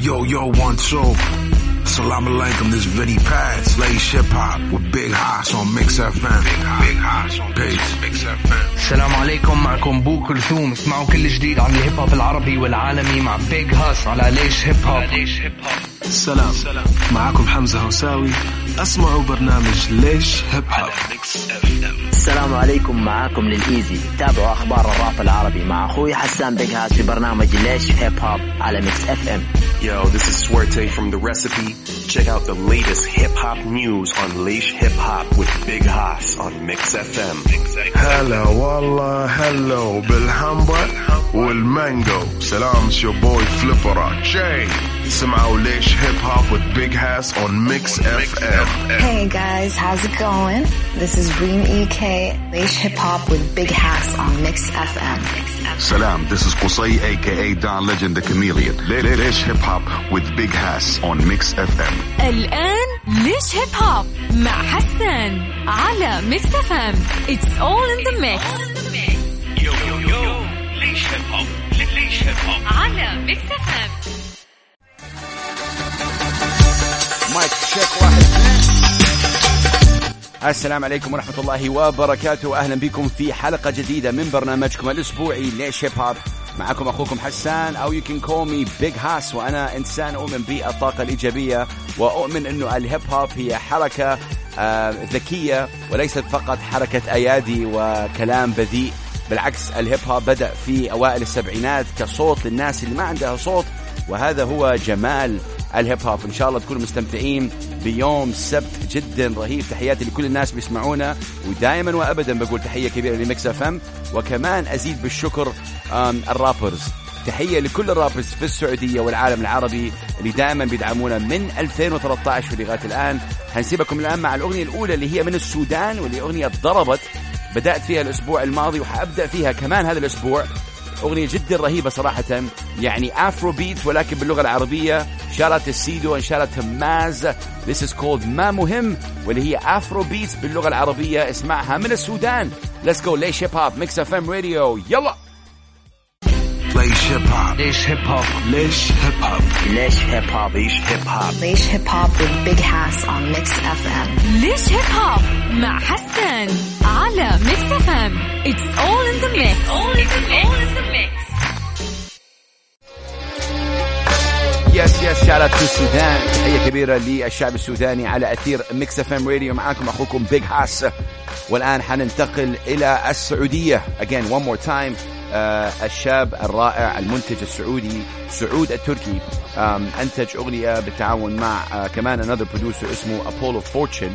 Yo, yo, one, two. Salam alaikum, this Vinny Pad, Slash Hip Hop with Big Hoss on Mix FM. Big Hoss on Peace. Mix FM. السلام عليكم معكم بو كلثوم اسمعوا كل جديد عن الهيب هوب العربي والعالمي مع بيج هاس على ليش هيب هوب سلام معكم حمزة هوساوي اسمعوا برنامج ليش هيب هوب السلام عليكم معاكم للإيزي. تابعوا أخبار الراب العربي مع أخوي حسان بيج هاس في برنامج ليش هيب هوب على ميكس اف ام Yo, this is Suerte from The Recipe. Check out the latest hip hop news on Leish Hip Hop with Big Haas on Mix FM. هلا والله هلو بالهامبر والمانجو سلام your boy فليبرا جاي سمعوا ليش هيب هوب with Big Hass on Mix FM. Hey guys, how's it going? This is Reem EK, Leish Hip Hop with Big Hass on Mix FM. Salam, this is Qusay aka Don Legend the Chameleon. Lish Hip Hop with Big Hass on Mix FM. الآن ليش هيب هوب مع حسان على ميكس اف ام It's all in the mix Yo, yo, yo, Leish Hip Hop, Leish Hip Hop. على ميكس اف mic check واحد. السلام عليكم ورحمة الله وبركاته. أهلا بكم في حلقة جديدة من برنامجكم الأسبوعي ليش هيب هوب معكم أخوكم حسان أو you can call me Big Hass وأنا إنسان أؤمن بالطاقة الإيجابية وأؤمن أنه الهيب هوب هي حركة آه، ذكية وليست فقط حركة أيادي وكلام بذيء. بالعكس الهيب هوب بدأ في أوائل السبعينات كصوت للناس اللي ما عندها صوت وهذا هو جمال الهيب هوب. إن شاء الله تكونوا مستمتعين بيوم سبت جدا رهيب. تحياتي لكل الناس بيسمعونا. ودائما وابدا بقول تحية كبيرة لمكس إف إم. وكمان أزيد بالشكر ال rappers. تحية لكل ال rappers في السعودية والعالم العربي اللي دائما بيدعمونا من 2013 ولغايه الآن. هنسيبكم الآن مع الأغنية الأولى اللي هي من السودان واللي أغنية ضربت. بدأت فيها الأسبوع الماضي وحأبدأ فيها كمان هذا الأسبوع. أغنية جدا رهيبة صراحة. يعني Afrobeat ولكن باللغة العربية. شارت السيدو إن شارت ماز This is called ما مهم واللي هي Afrobeat باللغة العربية. اسمعها من السودان. Let's go ليش هيب هوب ميكس اف ام راديو يلا! Laish hip hop. ليش هيب هوب ليش هيب هوب ليش هيب هوب Laish Hip Hop. Laish Hip Hop with Big Hass on Mix FM. ليش هيب هوب مع حسان على ميكس اف ام It's all in the mix. All in the mix. yes yes شارت في السودان تحية كبيرة للشعب السوداني على أثير ميكس اف ام راديو معاكم أخوكم بيج هاس والآن حننتقل إلى السعودية. Again one more time آه الشاب الرائع المنتج السعودي سعود التركي. أنتج أغنية بالتعاون مع آه كمان another producer اسمه أبولو فورتشن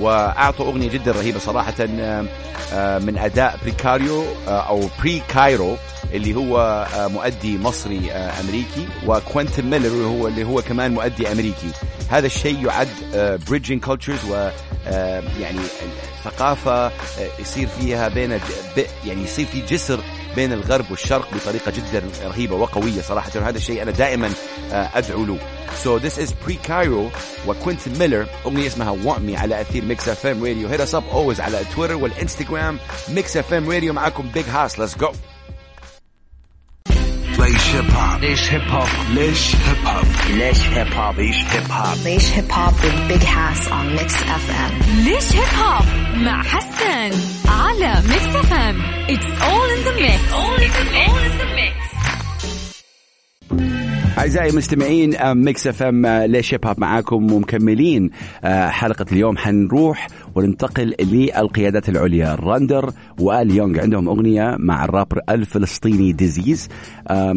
وأعطوا أغنية جدا رهيبة صراحة آه من أداء بريكاريو أو بري كايرو اللي هو مؤدي مصري أمريكي وكوينتن ميلر هو اللي هو كمان مؤدي أمريكي. هذا الشيء يعد bridging cultures و يعني ثقافة آه، يصير فيها بين يعني يصير في جسر بين الغرب والشرق بطريقة جدا رهيبة وقوية صراحة. وهذا الشيء أنا دائما آه، أدعو له. So this is Pre Cairo وكوينتن ميلر أغنية اسمها Want Me على أثير ميكس اف ام راديو hit us up always على تويتر والانستغرام ميكس اف ام راديو معاكم بيج هاس let's go. Laish hip hop. ليش هيب هوب ليش هيب هوب ليش هيب هوب Laish Hip Hop. Laish Hip Hop with Big Hass on Mix FM. ليش هيب هوب مع حسان على ميكس اف ام It's all in the mix. All in the mix. أعزائي المستمعين ميكس اف ام ليش هيب هوب معاكم؟ ومكملين آه، حلقة اليوم. حنروح وننتقل للقيادات العليا. راندر وآل يونغ عندهم أغنية مع الرابر الفلسطيني ديزيز.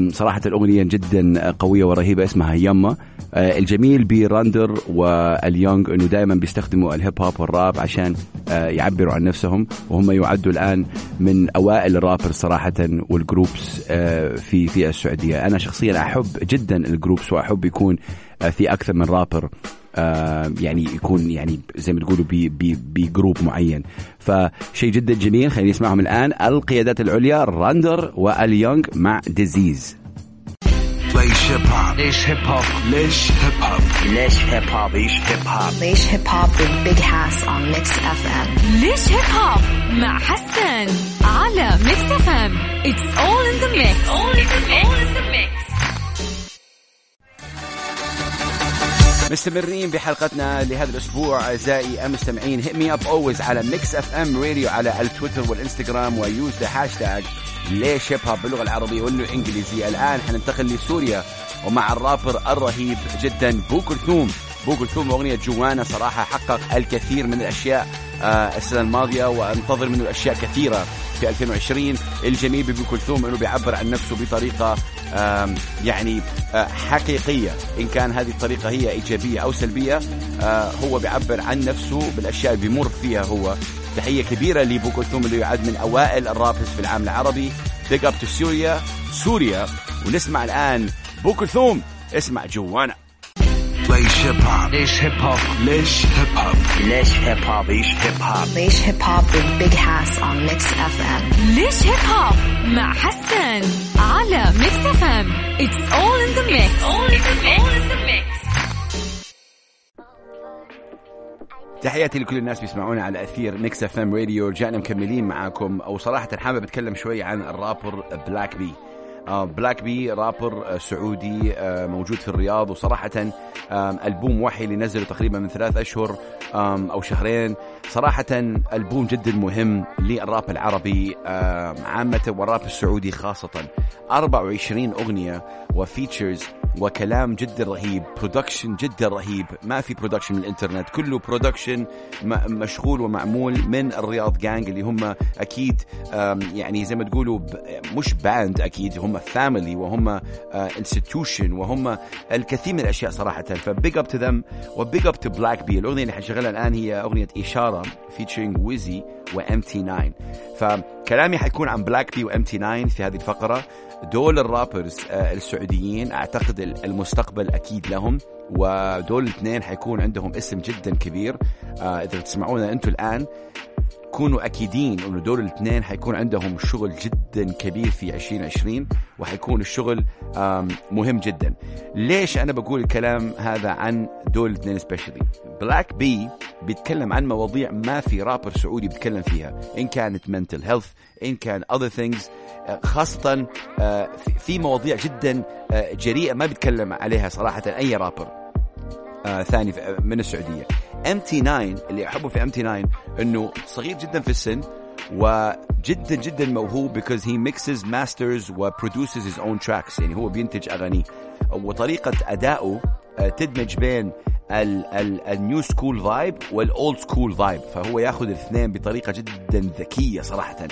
صراحة الأغنية جدا قوية ورهيبة اسمها يما آه، الجميل براندر واليونغ إنه دائما بيستخدموا الهيب هوب والراب عشان آه، يعبروا عن نفسهم وهم يعدوا الآن من أوائل الرابر صراحة وال groups آه، في في السعودية. أنا شخصيا أحب جدا ال groups وأحب يكون في أكثر من رابر. آه، يعني يكون يعني زي ما تقولوا ب group معين. فشيء جدا جميل خلينا نسمعهم الآن. القيادات العليا راندر واليونغ مع ديزيز. Leish hip hop. ليش هيب هوب ليش هيب هوب ليش هيب هوب Leish Hip Hop. Leish Hip Hop with Big Hass on Mix FM. ليش هيب هوب مع حسان على Mix FM It's all in the mix. All in the mix. مستمرين بحلقتنا لهذا الأسبوع أعزائي المستمعين hit me up always على Mix FM Radio على التويتر والإنستغرام و use the hashtag. ليش هيب هوب باللغة العربية والإنجليزية؟ الآن حننتقل لسوريا ومع الرابر الرهيب جدا بو كلثوم. بو كلثوم أغنية جوانا صراحة حقق الكثير من الأشياء آه، السنة الماضية وأنتظر منه اشياء كثيرة في 2020 الجميل ببو كلثوم إنه بيعبر عن نفسه بطريقة يعني آه، حقيقية. إن كان هذه الطريقة هي إيجابية أو سلبية آه، هو بيعبر عن نفسه بالأشياء اللي بيمر فيها هو. تحية كبيرة لبو كلثوم اللي يعد من أوائل ال rappers في العالم العربي. big up to سوريا سوريا. ونسمع الآن بو كلثوم. اسمع جوانا. هيب هوب ليش هيب هوب ليش هيب هوب ليش هيب هوب Leish Hip Hop. Leish Hip Hop with Big Hass on Mix FM. ليش هيب هوب مع حسن على Mix FM It's all in the mix. All in the mix. تحياتي لكل الناس بيسمعونا على أثير Mix FM Radio رجعنا مكملين معاكم. أو صراحة حابب أتكلم شوي عن ال rapper Black B آه، Black B rapper آه، سعودي آه، موجود في الرياض. وصراحة ألبوم وحي اللي نزله تقريبا من ثلاث أشهر. أو شهرين. صراحة ألبوم جدا مهم للراب العربي آم، عامة والراب السعودي خاصة. 24 أغنية و features وكلام جدا رهيب production جدا رهيب. ما في production من الإنترنت كله production مشغول ومعمول من الرياض جانج اللي هم أكيد يعني زي ما تقولوا مش band أكيد هم family وهم institution وهم الكثير من الأشياء صراحة. ف big up to them و big up to Black B الأغنية اللي الآن هي أغنية إشارة featuring ويزي و MT 9 فكلامي حيكون عن Black B و MT 9 في هذه الفقرة. دول ال rappers آه، السعوديين أعتقد ال- المستقبل أكيد لهم. ودول الاثنين حيكون عندهم اسم جدا كبير. آه، إذا تسمعونا أنتم الآن كونوا أكيدين انه دول الاثنين حيكون عندهم شغل جدا كبير في 2020 وحيكون الشغل مهم جدا. ليش أنا بقول الكلام هذا عن دول الاثنين specially؟ Black B بيتكلم عن مواضيع ما في رابر سعودي بيتكلم فيها، إن كانت mental health، إن كان things آه، خاصة آه، في- مواضيع جدا آه، جريئة ما بيتكلم عليها صراحة أي رابر. ثاني من السعودية MT 9 اللي أحبه في MT 9 إنه صغير جدا في السن وجدا جدا موهوب because he mixes masters و produces his own tracks. يعني هو بينتج اغانيه وطريقة ادائه آه، تدمج بين ال new school vibe وال old school vibe فهو ياخذ الاثنين بطريقة جدا ذكية صراحة.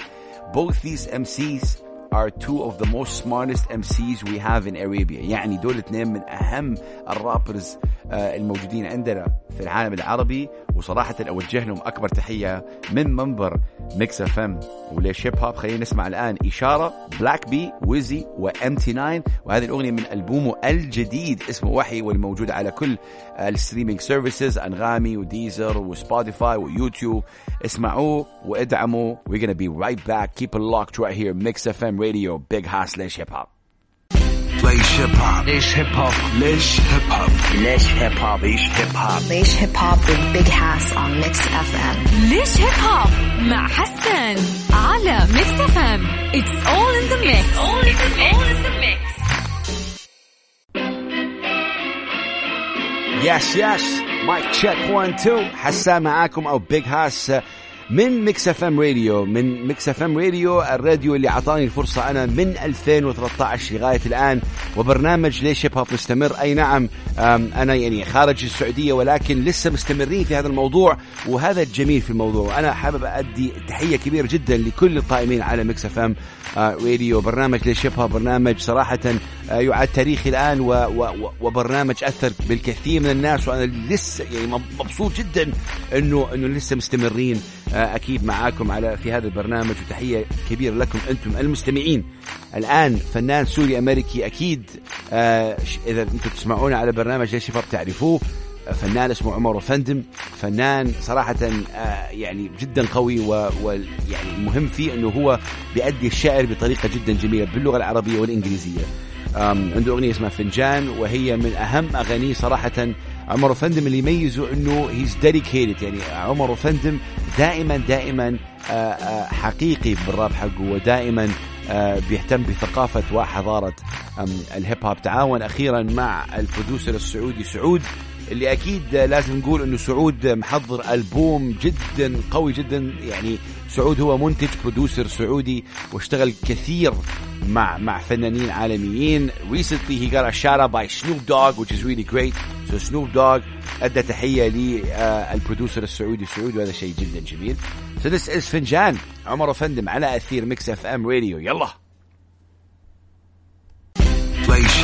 Both these MCs are two of the most smartest MCs we have in Arabia. يعني دول اثنين من أهم ال rappers آه، الموجودين عندنا في العالم العربي. وصراحة أوجه لهم أكبر تحية من منبر Mix FM وليش هيب هوب خلينا نسمع الآن إشارة Black B ويزي و MT 9 وهذه الأغنية من ألبومه الجديد اسمه وحي والموجود على كل ال streaming services أنغامي وديزر وسبوتيفاي ويوتيوب اسمعوه وادعموا we're gonna be right back. Keep it locked right here Mix FM Radio. Big Hass ليش هيب هوب ليش هيب هوب ليش هيب هوب ليش هيب هوب ليش هيب هوب Leish Hip Hop. Leish Hip Hop with Big Hass on Mix FM. ليش هيب هوب مع حسان على Mix FM It's all in the mix. All in the mix. yes yes mic check 1 2 حسان معاكم أو Big Hass من Mix FM Radio من Mix FM Radio الراديو اللي أعطاني الفرصة أنا من 2013 لغاية الآن. وبرنامج ليش هيب مستمر؟ أي نعم أنا يعني خارج السعودية ولكن لسه مستمرين في هذا الموضوع وهذا الجميل في الموضوع. أنا حابب أدي تحية كبيرة جدا لكل القائمين على Mix FM Radio برنامج ليش هيب برنامج صراحة آه، يعد تاريخي الآن و و وبرنامج أثر بالكثير من الناس. وأنا لسه يعني مب- مبسوط جدا إنه إنه لسه مستمرين أكيد معاكم على في هذا البرنامج وتحية كبيرة لكم أنتم المستمعين. الآن فنان سوري أمريكي أكيد آه، إذا أنتم تسمعونا على برنامج ليش شباب تعرفوه فنان اسمه عمر أوفندم. فنان صراحة آه، يعني جدا قوي ويعني المهم فيه إنه هو بيأدي الشعر بطريقة جدا جميلة باللغة العربية والإنجليزية. أم، عنده أغنية اسمها فنجان وهي من أهم أغانيه صراحة. عمر أوفندم اللي يميزه إنه he's dedicated يعني عمر أوفندم دائما دائما آه، آه، حقيقي بالراب حقه ودائما آه، بيهتم بثقافة وحضارة أم، الهيب هوب. تعاون أخيرا مع البرودوسر السعودي سعود. اللي أكيد لازم نقول إنه سعود محضر ألبوم جدا قوي جدا. يعني سعود هو منتج برودوسر سعودي واشتغل كثير مع مع فنانين عالميين. Recently he got a shout out by Snoop Dogg which is really great. So Snoop Dogg أدى تحية لل producer السعودي. السعودي وهذا شيء جدا جميل. So this is فنجان. عمر أوفندم على أثير Mix FM Radio يلا.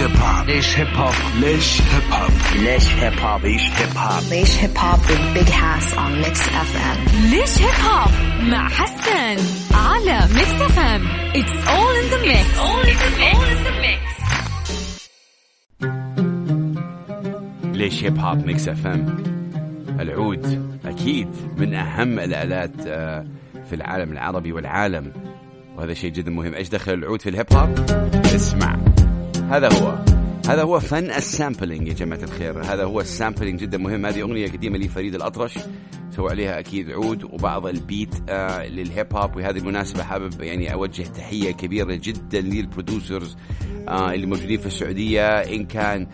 هيب هوب ليش هيب هوب ليش هيب هوب ليش هيب هوب Leish Hip Hop. Leish Hip Hop with Big Hass on Mix FM. ليش هيب هوب مع حسن على Mix FM It's all in the mix. All in the mix, all in the mix. ليش هيب هوب Mix FM العود أكيد من أهم الآلات آه، في العالم العربي والعالم. وهذا شيء جدا مهم. إيش دخل العود في الهيب هوب؟ اسمع. هذا هو. هذا هو فن ال sampling يا جماعة الخير. هذا هو ال sampling جدا مهم. هذه أغنية قديمة لفريد الأطرش. سوى عليها أكيد عود وبعض البيت آه للهيب هوب وهذه المناسبة حابب يعني أوجه تحية كبيرة جدا لل producers آه اللي موجودين في السعودية. إن كان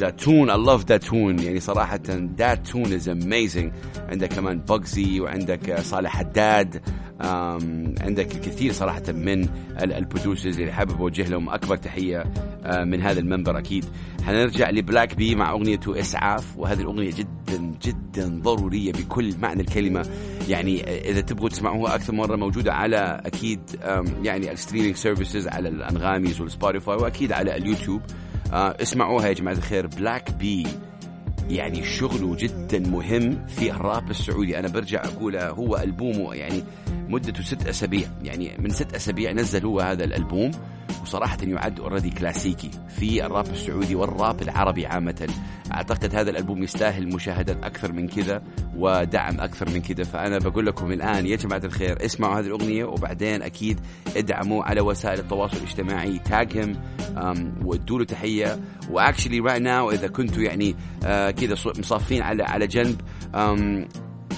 داتون I love داتون يعني صراحة داتون is amazing. عندك كمان بوكسي وعندك آه، صالح حداد. عندك الكثير صراحة من ال- ال producers اللي حابب أوجه لهم أكبر تحية آه، من هذا المنبر أكيد. حنرجع لبلاك بي مع أغنيته إسعاف وهذه الأغنية جدا جدا ضرورية بكل معنى الكلمة. يعني آه، إذا تبغوا تسمعوها أكثر مرة موجودة على أكيد يعني ال streaming services على الأنغاميز وال Spotify وأكيد على اليوتيوب. آه، اسمعوها يا جماعة الخير بلاك بي. يعني شغله جدا مهم في الراب السعودي. أنا برجع اقولها هو ألبومه يعني مدته ست أسابيع. يعني من ست أسابيع نزل هو هذا الألبوم. وصراحة يعد already كلاسيكي في الراب السعودي والراب العربي عامة. أعتقد هذا الألبوم يستاهل مشاهدات أكثر من كذا ودعم أكثر من كذا. فأنا بقول لكم الآن يا جماعة الخير اسمعوا هذه الأغنية وبعدين أكيد ادعموا على وسائل التواصل الاجتماعي. tag him وادوا له تحية. و actually right now إذا كنتوا يعني آه كذا مصافين على على جنب أم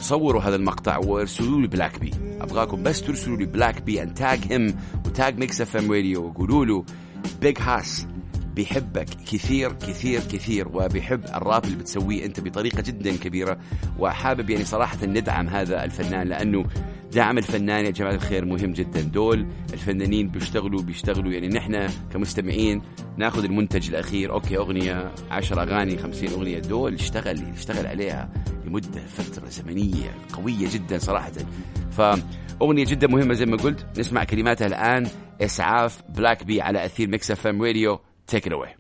صوروا هذا المقطع وارسلوا لي بلاك بي. أبغاكم بس ترسلوا لي بلاك بي and tag him و tag Mix FM Radio وقولوا له Big Hass بيحبك كثير كثير كثير وبيحب الراب اللي بتسويه أنت بطريقة جدا كبيرة وحابب يعني صراحة ندعم هذا الفنان لأنه دعم الفنان يا جماعة الخير مهم جدا. دول الفنانين بيشتغلوا بيشتغلوا. يعني نحن كمستمعين ناخذ المنتج الأخير. okay أغنية 10 أغاني 50 أغنية. دول اشتغل اشتغل عليها لمدة فترة زمنية قوية جدا صراحة. فأغنية جدا مهمة زي ما قلت. نسمع كلماتها الآن. إسعاف بلاك بي على أثير Mix FM Radio take it away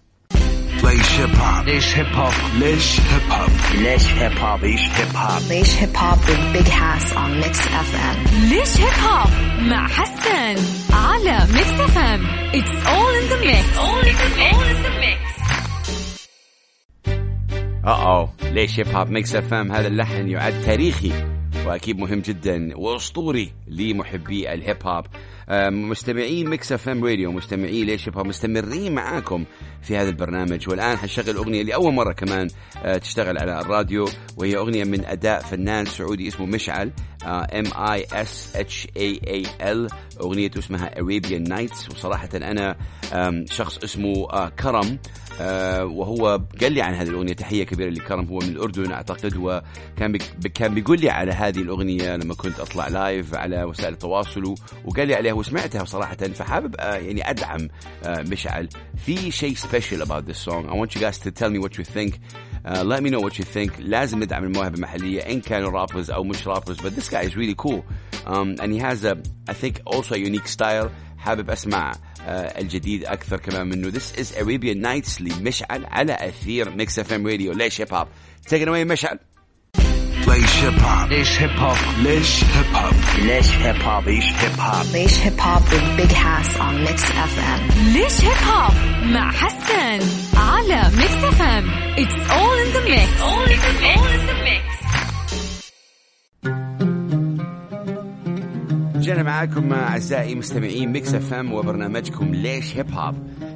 ليش هيب هوب ليش هيب هوب ليش هيب هوب ليش هيب هوب Leish Hip Hop. Leish Hip Hop with Big Hass on Mix FM. ليش هيب هوب مع حسن على Mix FM It's all in the mix. All in the mix, all in the mix. آه ليش هيب هوب Mix FM هذا اللحن يعد تاريخي وأكيد مهم جدا وأسطوري لمحبي الهيب هوب آه، مستمعين Mix FM Radio مستمعين ليش هوب مستمرين معاكم في هذا البرنامج. والآن حنشغل أغنية لأول مرة كمان آه، تشتغل على الراديو وهي أغنية من أداء فنان سعودي اسمه مشعل M I S H A A L اغنيته اسمها Arabian Nights. وصراحة أنا شخص اسمه آه، كرم آه، وهو قال لي عن هذه الأغنية تحية كبيرة لكرم هو من الأردن أعتقد وكان كان بيقول لي على هذه الأغنية لما كنت أطلع live على وسائل التواصل وقال لي عليها وسمعتها صراحه فحابب آه، يعني ادعم آه، مشعل في شيء special about this song I want you guys to tell me what you think Uh, let me know what you think لازم ندعم المواهب المحلية إن كانوا rappers أو مش rappers but this guy is really cool um, and he has a I think also a unique style حابب أسمع uh, الجديد أكثر كمان منه this is Arabian Nights لمشعل على أثير ميكس اف ام راديو ليش هيب هوب take it away مشعل ليش هيب هوب ليش هيب هوب ليش هيب هوب ليش هيب هوب Leish Hip Hop. Leish Hip Hop with Big Hass on Mix FM. ليش هيب هوب مع حسن على Mix FM It's all in the mix. All in the mix, all in the mix. رجعنا معاكم أعزائي مستمعين Mix FM وبرنامجكم ليش هيب هوب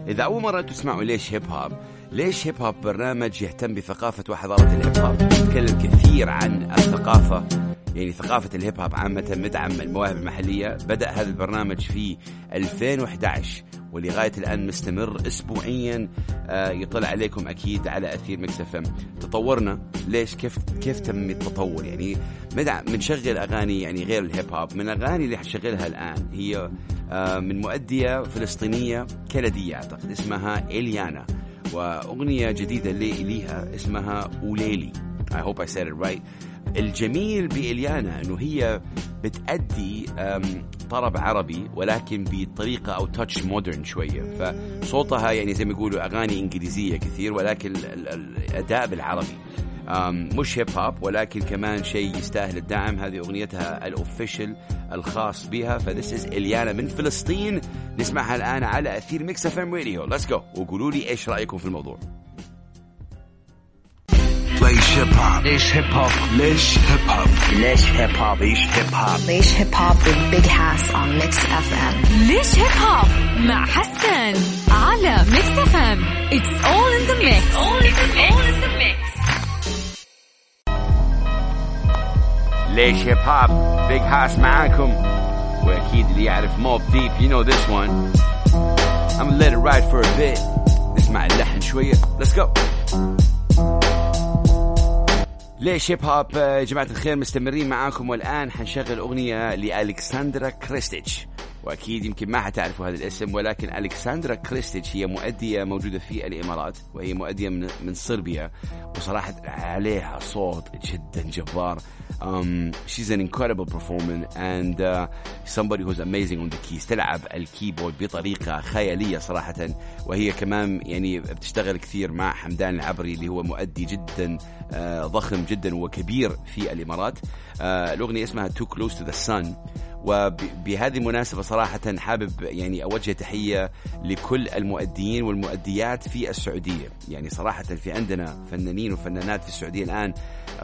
إذا أول مرة تسمعوا ليش هيب هوب ليش هيب هوب برنامج يهتم بثقافة وحضارة الهيب هوب يتكلم كثير عن الثقافة. يعني ثقافة الهيب هوب عامة مدعم المواهب المحلية. بدأ هذا البرنامج في 2011 ولغاية الآن مستمر اسبوعيا. آه، يطلع عليكم أكيد على أثير Mix FM. تطورنا. ليش؟ كيف كيف تم التطور؟ يعني بنشغل أغاني يعني غير الهيب هوب من الاغاني اللي حشغلها الآن هي آه، من مؤدية فلسطينية كندية أعتقد اسمها إليانا. وأغنية جديدة لي ليها اسمها أوليلي. I hope I said it right. الجميل بإليانا إنه هي بتأدي طرب عربي ولكن بطريقة أو touch modern شوية. فصوتها يعني زي ما يقولوا أغاني إنجليزية كثير ولكن ال- ال- الأداء بالعربي. مش هيب هوب ولكن كمان شيء يستاهل الدعم. هذه أغنيتها ال official الخاص بها. ف this is إليانا من فلسطين. نسمعها الآن على أثير Mix FM Radio let's go وقولوا لي إيش رأيكم في الموضوع؟ ليش هيب هوب ليش هيب هوب ليش هيب هوب ليش هيب هوب Leish Hip Hop. Leish Hip Hop with Big Hass on Mix FM. ليش هيب هوب مع حسن على Mix FM It's all in the mix. All in the mix, all in the mix. ليش هيب هوب Big Hass معاكم واكيد اللي يعرف Mobb Deep you know this one. I'm gonna let it ride for a bit. نسمع اللحن شوية let's go. ليش هيب هوب جماعة الخير مستمرين معاكم والآن حنشغل أغنية لألكسندرا كريستيتش. وأكيد يمكن ما حتعرفوا هذا الاسم ولكن ألكسندرا كريستيتش هي مؤدية موجودة في الإمارات وهي مؤدية من, من صربيا وصراحة عليها صوت جدا جبار. um, she's an incredible performer and uh, somebody who's amazing on the keys. تلعب الكيبورد بطريقة خيالية صراحة وهي كمان يعني بتشتغل كثير مع حمدان العبري اللي هو مؤدي جدا آه، ضخم جدا وكبير في الإمارات. آه، الأغنية اسمها Too Close to the Sun. وبهذه المناسبة صراحة حابب يعني أوجه تحية لكل المؤديين والمؤديات في السعودية. يعني صراحة في عندنا فنانين وفنانات في السعودية الآن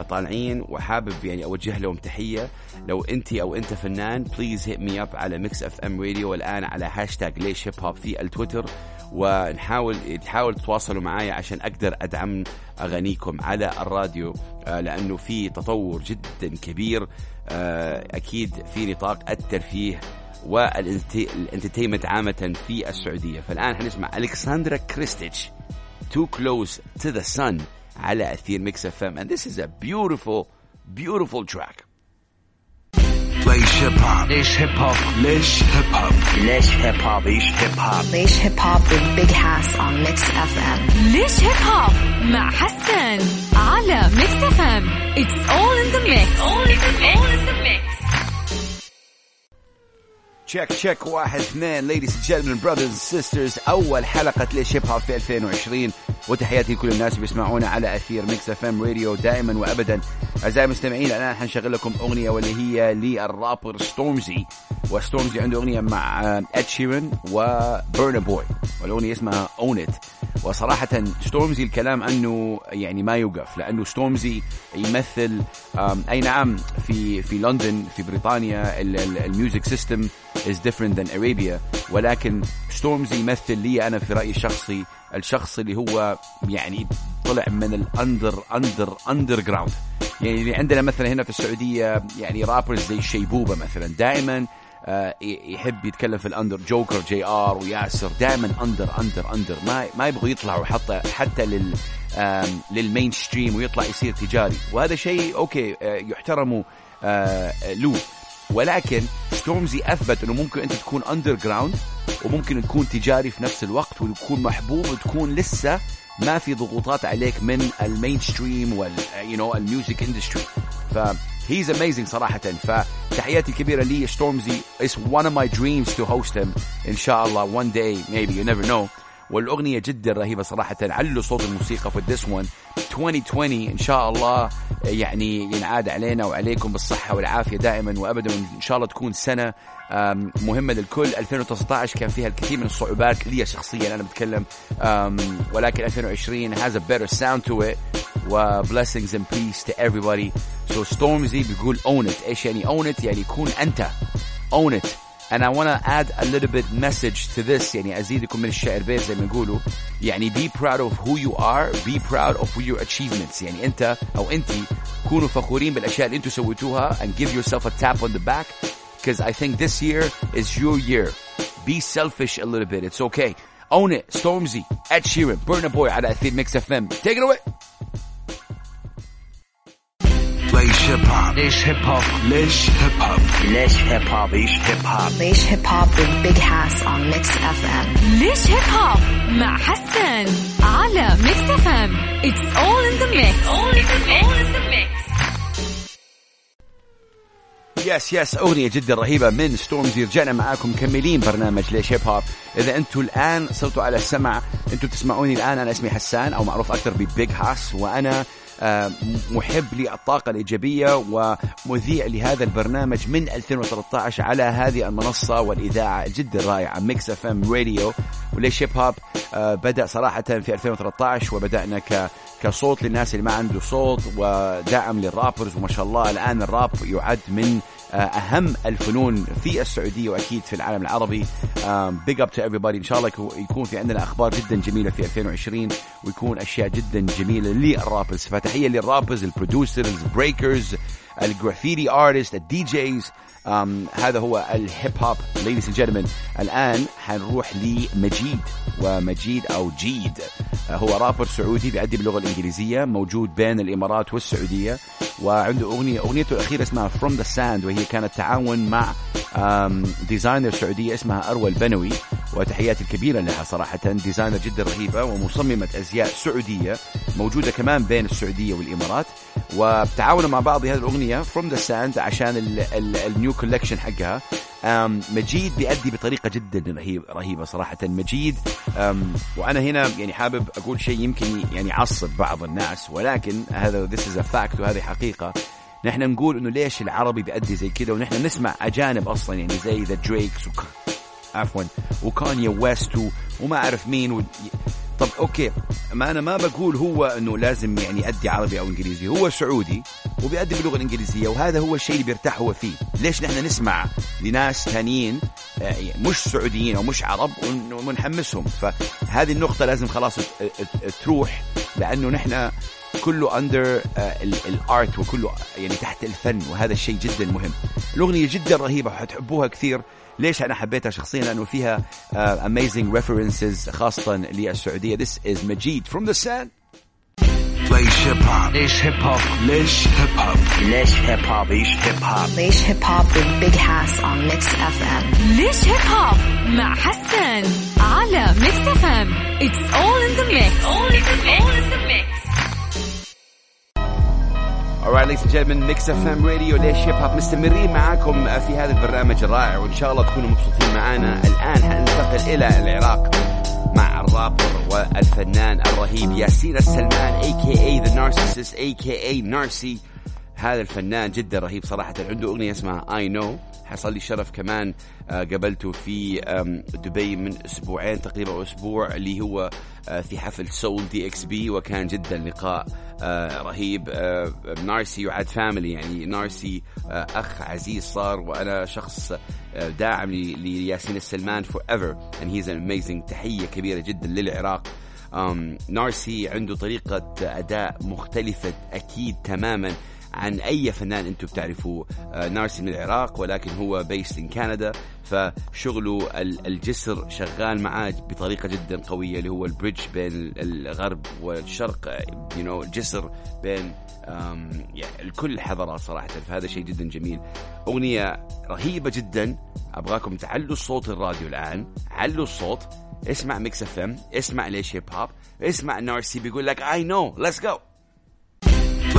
طالعين وحابب يعني أوجه لهم تحية. لو أنت أو أنت فنان please hit me up على Mix FM Radio والآن على هاشتاج ليش هيب هوب في التويتر. ونحاول تحاول تتواصلوا معايا عشان أقدر أدعم أغانيكم على الراديو آه، لأنه في تطور جدا كبير. أكيد في نطاق الترفيه وال entertainment عامة في السعودية. فالآن حنسمع ألكسندرا كريستيتش Too Close to the Sun على أثير Mix FM and this is a beautiful beautiful track. ليش هيب هوب ليش هيب هوب ليش هيب هوب ليش هيب هوب Leish Hip Hop. Leish Hip Hop with Big Hass on Mix FM. ليش هيب هوب مع حسن على Mix FM It's all in the mix all in the mix, all in the mix. check check واحد اثنين. And gentlemen brothers and sisters أول حلقة ليش هيب هوب في 2020 وتحياتي لكل الناس اللي بيسمعونا على أثير Mix FM Radio دائما وأبدا. أعزائي المستمعين الآن حنشغل لكم أغنية واللي هي للرابر ستورمزي وستورمزي عنده أغنية مع اد شيرن وبرنا بوي والأغنية اسمها Own It وصراحة ستورمزي الكلام عنه يعني ما يوقف لأنه ستورمزي يمثل أي نعم في في لندن في بريطانيا ال music system is different than Arabia ولكن ستورمزي يمثل لي أنا في رأيي الشخصي الشخص اللي هو يعني طلع من ال under under underground يعني اللي عندنا مثلا هنا في السعودية يعني rappers زي شيبوبه مثلا دائما يحب يتكلم في ال under جوكر جي ار وياسر. دائما under under under ما ما يبغوا يطلعوا حتى حتى لل لل mainstream ويطلع يصير تجاري. وهذا شيء okay آه، يحترموا آه، له. ولكن ستورمزي أثبت إنه ممكن أنت تكون underground وممكن تكون تجاري في نفس الوقت وتكون محبوب وتكون لسه ما في ضغوطات عليك من ال mainstream وال you know ال music industry ف he's amazing صراحة. فتحياتي الكبيرة لي ستورمزي It's one of my dreams to host him. إن شاء الله one day maybe you never know. والأغنية جدا رهيبة صراحة. علوا صوت الموسيقى في this one. 2020 إن شاء الله يعني ينعاد علينا وعليكم بالصحة والعافية دائما وأبدا. إن شاء الله تكون سنة أم، مهمة للكل. 2019 كان فيها الكثير من الصعوبات لي شخصيا أنا بتكلم ولكن 2020 has a better sound to it. و blessings and peace to everybody so Stormzy بيقول own it ايش يعني own it يعني كون أنت own it and I want to add a little bit message to this يعني أزيدكم من الشعر بيت زي ما يقولوا يعني be proud of who you are be proud of your achievements يعني أنت أو أنتي كونوا فخورين بالأشياء اللي أنتوا سويتوها and give yourself a tap on the back because I think this year is your year be selfish a little bit it's okay own it Stormzy Ed Sheeran Burna Boy على أثير ميكس اف ام take it away ليش هيب هوب ليش هيب هوب ليش هيب هوب ليش هيب هوب Leish Hip Hop. Leish Hip Hop with Big Hass on Mix FM. ليش هيب هوب مع حسن على ميكس اف ام It's all in the mix. All in the mix, all in the mix. yes yes أغنية جدا رهيبة من ستورمزي رجعنا معاكم مكملين برنامج ليش هيب هوب إذا أنتم الآن صرتوا على السمع أنتم تسمعوني الآن أنا اسمي حسان أو معروف أكثر ب Big Hass وأنا آه، محب للطاقة الإيجابية ومذيع لهذا البرنامج من 2013 على هذه المنصة والإذاعة جدا رائعة Mix FM Radio وليش هيب هوب آه، بدأ صراحة في 2013 وبدأنا ك كصوت للناس اللي ما عنده صوت ودعم لل rappers وما شاء الله الآن الراب يعد من آه، أهم الفنون في السعودية وأكيد في العالم العربي. big up to everybody. إن شاء الله يكو- يكون في عندنا أخبار جدا جميلة في 2020 ويكون أشياء جدا جميلة للرابرز فتحية للرابرز البرودوسرز البريكرز الجرافيتي ارتست الدي أم هذا هو الهيب هوب ladies and gentlemen الآن حنروح لمجيد ومجيد أو جيد. آه، هو رابر سعودي بيأدي باللغة الإنجليزية موجود بين الإمارات والسعودية. وعنده أغنية أغنيته الأخيرة اسمها From the Sand وهي كانت تعاون مع designer سعودية اسمها أروى البنوي. وتحياتي الكبيرة لها صراحة designer جدا رهيبة ومصممة أزياء سعودية موجودة كمان بين السعودية والإمارات. وتعاونوا مع بعض هذه الأغنية From the Sand عشان ال new collection حقها مجيد بيأدي بطريقة جدا رهيب رهيبة صراحة مجيد وأنا هنا يعني حابب أقول شيء يمكن يعني يعصب بعض الناس ولكن هذا this is a fact وهذه حقيقة نحن نقول إنه ليش العربي بيأدي زي كذا ونحن نسمع أجانب أصلا يعني زي the Drakes. عفوا وكانيا ويست. وما أعرف مين. طب okay. ما أنا ما بقول هو إنه لازم يعني يأدي عربي أو إنجليزي. هو سعودي وبيأدي باللغة الإنجليزية وهذا هو الشيء اللي بيرتاح هو فيه. ليش نحن نسمع لناس ثانيين آه، مش سعوديين أو مش عرب ون- ونحمسهم؟ فهذه النقطة لازم خلاص تروح لأنه نحن كله under ال art وكله يعني تحت الفن وهذا الشيء جدا مهم. الأغنية جدا رهيبة حتحبوها كثير. ليش أنا حبيتها شخصيا؟ لأنه فيها uh, amazing references خاصه للسعودية. This is مجيد from the sun. ليش هيب هوب ليش هيب هوب ليش هيب هوب ليش هيب هوب Leish Hip Hop. Leish Hip Hop with Big Hass on Mix FM. ليش هيب هوب مع حسن على Mix FM It's all in the mix. All in the mix, Alright ladies and gentlemen Mix FM Radio ليش هيب هوب مستمرين معاكم في هذا البرنامج الرائع. وإن شاء الله تكونوا مبسوطين معانا. الآن حننتقل إلى العراق مع الرابر والفنان الرهيب ياسين السلمان aka The Narcicyst aka Narcy هذا الفنان جدا رهيب صراحة. عنده أغنية اسمها I Know. حصل لي شرف كمان آه، قابلته في دبي من أسبوعين تقريبا أو أسبوع اللي هو آه، في حفل Sole DXB وكان جدا لقاء آه، رهيب. Narcy يعد family يعني Narcy أخ عزيز صار وأنا شخص داعم لياسين السلمان forever and he's an amazing تحية كبيرة جدا للعراق. Narcy عنده طريقة أداء مختلفة أكيد تماما. عن أي فنان أنتم بتعرفوه. آه، Narcy من العراق ولكن هو based in كندا فشغله ال- الجسر شغال معاه بطريقة جدا قوية اللي هو ال bridge بين الغرب والشرق you know الجسر بين يعني كل صراحة. فهذا شيء جدا جميل. أغنية رهيبة جدا. أبغاكم تعلوا الصوت الراديو الآن. علوا الصوت. اسمع Mix FM اسمع ليش هيب هوب اسمع Narcy بيقول لك I Know let's go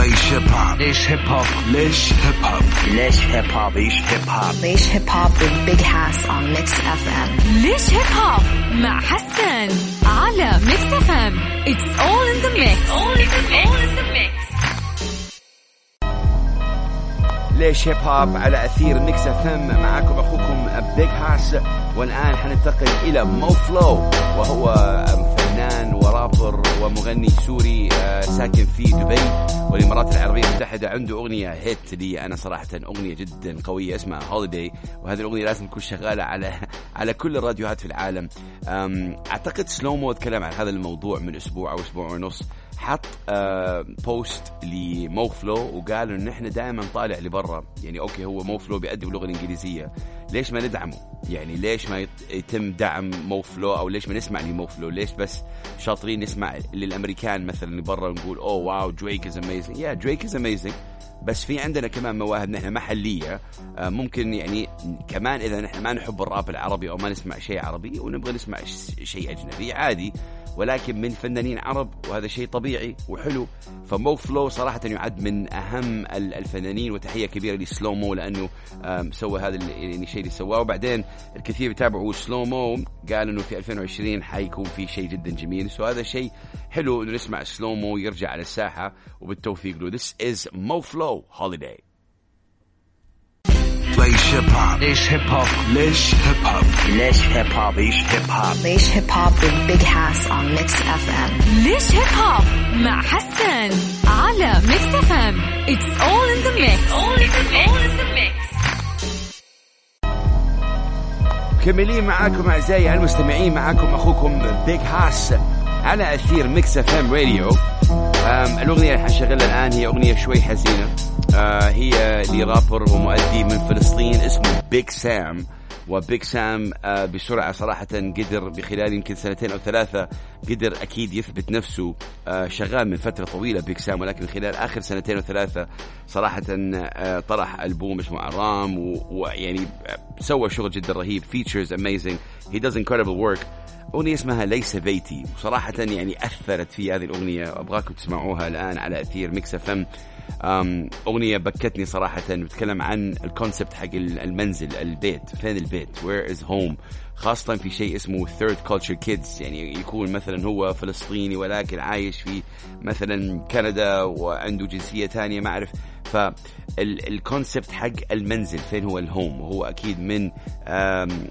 ليش هيب هوب ليش هيب هوب ليش هيب هوب ليش هيب هوب Leish Hip Hop. Leish Hip Hop with Big Hass on Mix FM. ليش هيب هوب مع حسن على Mix FM It's all in the mix. All in the mix, all in the mix. ليش هيب هوب على أثير Mix FM معاكم أخوكم Big Hass والآن حننتقل إلى Mo Flow وهو فنان ورابر ومغني سوري آه، ساكن في دبي والإمارات العربية المتحدة عنده أغنية hit لي. أنا صراحة أغنية جدا قوية اسمها Holiday وهذه الأغنية لازم تكون شغالة على على كل الراديوهات في العالم. أم، أعتقد Slow Moe تكلم عن هذا الموضوع من أسبوع أو أسبوع ونص. حط آه post ل Mo Flow وقال انه إحنا دائما نطالع لبرا. يعني okay هو Mo Flow بيأدي باللغة الإنجليزية. ليش ما ندعمه؟ يعني ليش ما يت- يتم دعم Mo Flow أو ليش ما نسمع ل Mo Flow؟ ليش بس شاطرين نسمع للأمريكان مثلا اللي برا ونقول oh wow Drake is amazing yeah Drake is amazing بس في عندنا كمان مواهب نحن محلية. آه، ممكن يعني كمان إذا نحن ما نحب الراب العربي أو ما نسمع شيء عربي ونبغى نسمع شيء أجنبي عادي. ولكن من فنانين عرب وهذا شيء طبيعي وحلو. ف Mo Flow صراحة يعد من ال- الفنانين وتحية كبيرة ل Slow Moe لأنه آم، سوى هذا يعني الشيء اللي سواه. وبعدين الكثير بيتابعوا Slow Moe قال إنه في 2020 حيكون في شيء جدا جميل. so هذا شيء حلو إنه نسمع Slow Moe يرجع على الساحة. وبالتوفيق له This is Mo Flow Holiday. ليش هيب هوب ليش هيب هوب ليش هيب هوب ليش هيب هوب Leish Hip Hop. Leish Hip Hop with Big Hass on Mix FM. ليش هيب هوب مع حسن على Mix FM It's all in the mix. All in the mix, all in the mix. مكملين معاكم أعزائي المستمعين معاكم أخوكم Big Hass على أثير Mix FM Radio أم، الأغنية اللي حنشغلها الآن هي أغنية شوي حزينة. آه، هي لرابر ومؤدي من فلسطين اسمه Big Sam و Big Sam آه، بسرعة صراحة قدر بخلال يمكن سنتين أو ثلاثة قدر أكيد يثبت نفسه آه، شغال من فترة طويلة Big Sam ولكن خلال آخر سنتين أو ثلاثة صراحة آه، طرح ألبوم اسمه أرام و- ويعني سوى شغل جدا رهيب features amazing he does incredible work. أغنية اسمها ليس بيتي وصراحة يعني أثرت في هذه الأغنية أبغاكم تسمعوها الآن على أثير Mix FM. أغنية بكتني صراحة بتكلم عن ال concept حق المنزل البيت فين البيت؟ Where is home خاصة في شيء اسمه third culture kids يعني يكون مثلا هو فلسطيني ولكن عايش في مثلا كندا وعنده جنسية تانية ما أعرف. فال concept حق المنزل فين هو ال home وهو أكيد من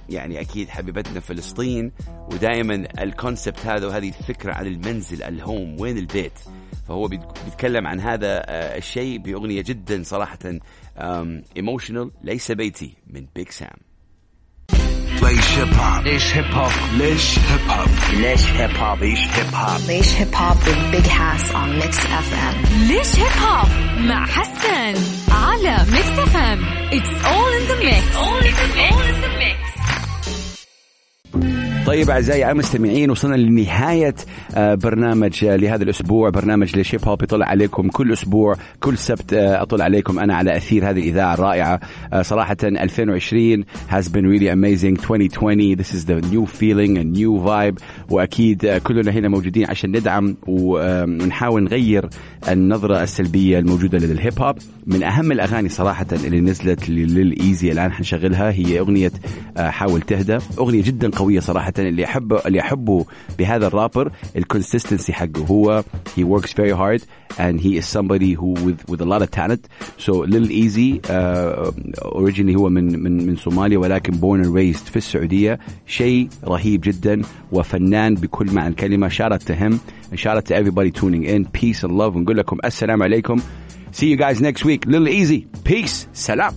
يعني أكيد حبيبتنا فلسطين ودائما ال concept هذا وهذه الفكرة عن المنزل ال home وين البيت؟ فهو بيت- بيتكلم عن هذا آه، الشيء بأغنية جدا صراحة emotional ليس بيتي من Big Sam ليش هيب هوب ليش هيب هوب ليش هيب هوب ليش هيب هوب Leish Hip Hop. Leish Hip Hop with Big Hass on Mix FM. ليش هيب هوب مع حسن على Mix FM It's all in the mix. All in the mix, all in the mix. طيب أعزائي المستمعين وصلنا لنهاية آه، برنامج آه، لهذا الأسبوع. برنامج ليش هيب هوب يطلع عليكم كل أسبوع. كل سبت آه، اطلع عليكم أنا على أثير هذه الإذاعة الرائعة. صراحة 2020 has been really amazing. 2020 this is the new feeling a new vibe. وأكيد كلنا هنا موجودين عشان ندعم ونحاول نغير النظرة السلبية الموجودة للهيب هوب. من أهم الأغاني صراحة اللي نزلت للإيزي الآن حنشغلها هي أغنية حاول تهدى. أغنية جدا قوية صراحة. اللي احبه اللي احبه بهذا الرابر الكونسستنسي حقه هو he works very hard and he is somebody who with with a lot of talent so Lil Easy uh, originally هو من من من صوماليا ولكن born and raised في السعوديه شيء رهيب جدا وفنان بكل معنى الكلمه shout out to him and shout out to everybody tuning in peace and love ونقول لكم السلام عليكم see you guys next week Lil Easy peace سلام